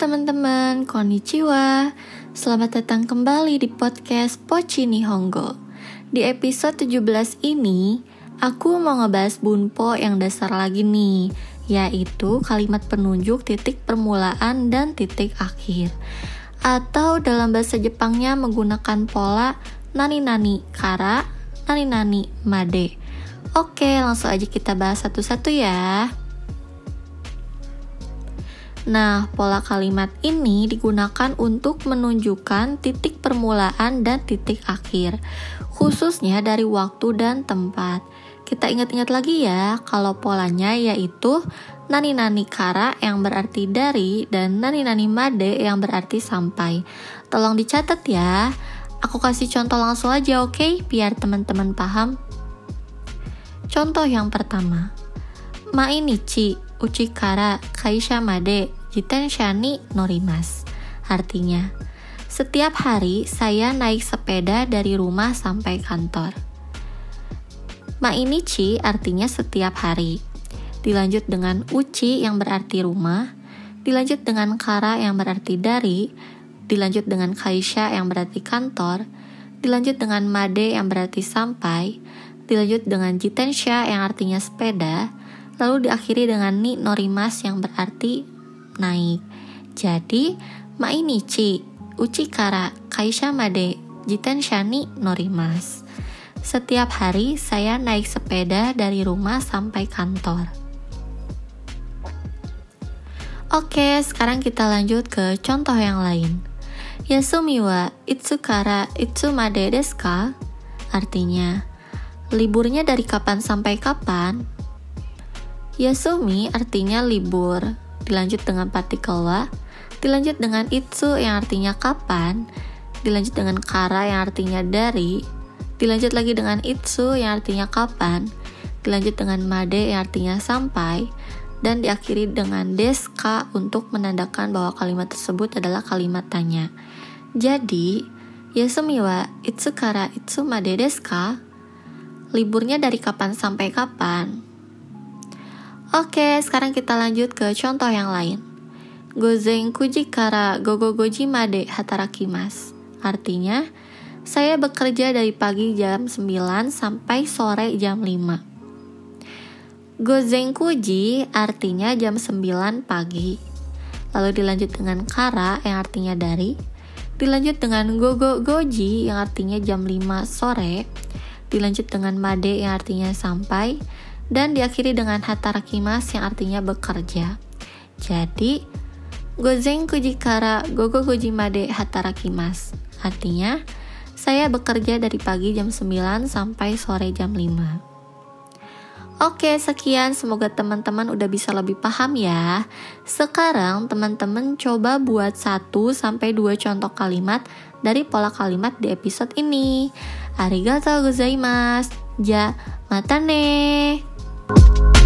teman-teman, konnichiwa. Selamat datang kembali di podcast Pochi Nihongo. Di episode 17 ini, aku mau ngebahas bunpo yang dasar lagi nih, yaitu kalimat penunjuk titik permulaan dan titik akhir. Atau dalam bahasa Jepangnya menggunakan pola nani-nani kara, nani-nani made. Oke, langsung aja kita bahas satu-satu ya. Nah, pola kalimat ini digunakan untuk menunjukkan titik permulaan dan titik akhir, khususnya dari waktu dan tempat. Kita ingat-ingat lagi ya, kalau polanya yaitu nani-nani kara yang berarti dari dan nani-nani made yang berarti sampai. Tolong dicatat ya. Aku kasih contoh langsung aja oke, okay? biar teman-teman paham. Contoh yang pertama. Mainichi uchi kara kaisha made jitensha ni norimas. Artinya, setiap hari saya naik sepeda dari rumah sampai kantor. Mainichi artinya setiap hari. Dilanjut dengan uchi yang berarti rumah, dilanjut dengan kara yang berarti dari, dilanjut dengan kaisha yang berarti kantor, dilanjut dengan made yang berarti sampai, dilanjut dengan jitensha yang artinya sepeda, lalu diakhiri dengan ni norimas yang berarti naik. Jadi, mainichi, uchikara, kaisha made, jiten shani norimas. Setiap hari saya naik sepeda dari rumah sampai kantor. Oke, sekarang kita lanjut ke contoh yang lain. Yasumi wa itsukara itsumade desu ka? Artinya, liburnya dari kapan sampai kapan? Yasumi artinya libur, dilanjut dengan partikel wa, dilanjut dengan itsu yang artinya kapan, dilanjut dengan kara yang artinya dari, dilanjut lagi dengan itsu yang artinya kapan, dilanjut dengan made yang artinya sampai, dan diakhiri dengan deska untuk menandakan bahwa kalimat tersebut adalah kalimat tanya. Jadi, Yasumi wa kara itsu made deska? Liburnya dari kapan sampai kapan? Oke, sekarang kita lanjut ke contoh yang lain. Gozen kuji kara gogo goji made hatarakimas. Artinya, saya bekerja dari pagi jam 9 sampai sore jam 5. Gozen kuji artinya jam 9 pagi. Lalu dilanjut dengan kara yang artinya dari. Dilanjut dengan gogo goji yang artinya jam 5 sore. Dilanjut dengan made yang artinya sampai dan diakhiri dengan hatarakimas yang artinya bekerja. Jadi, gozen kujikara gogo gojimade hatarakimas. Artinya, saya bekerja dari pagi jam 9 sampai sore jam 5. Oke, sekian. Semoga teman-teman udah bisa lebih paham ya. Sekarang teman-teman coba buat 1 sampai 2 contoh kalimat dari pola kalimat di episode ini. Arigatou gozaimasu. Ja, mata Thank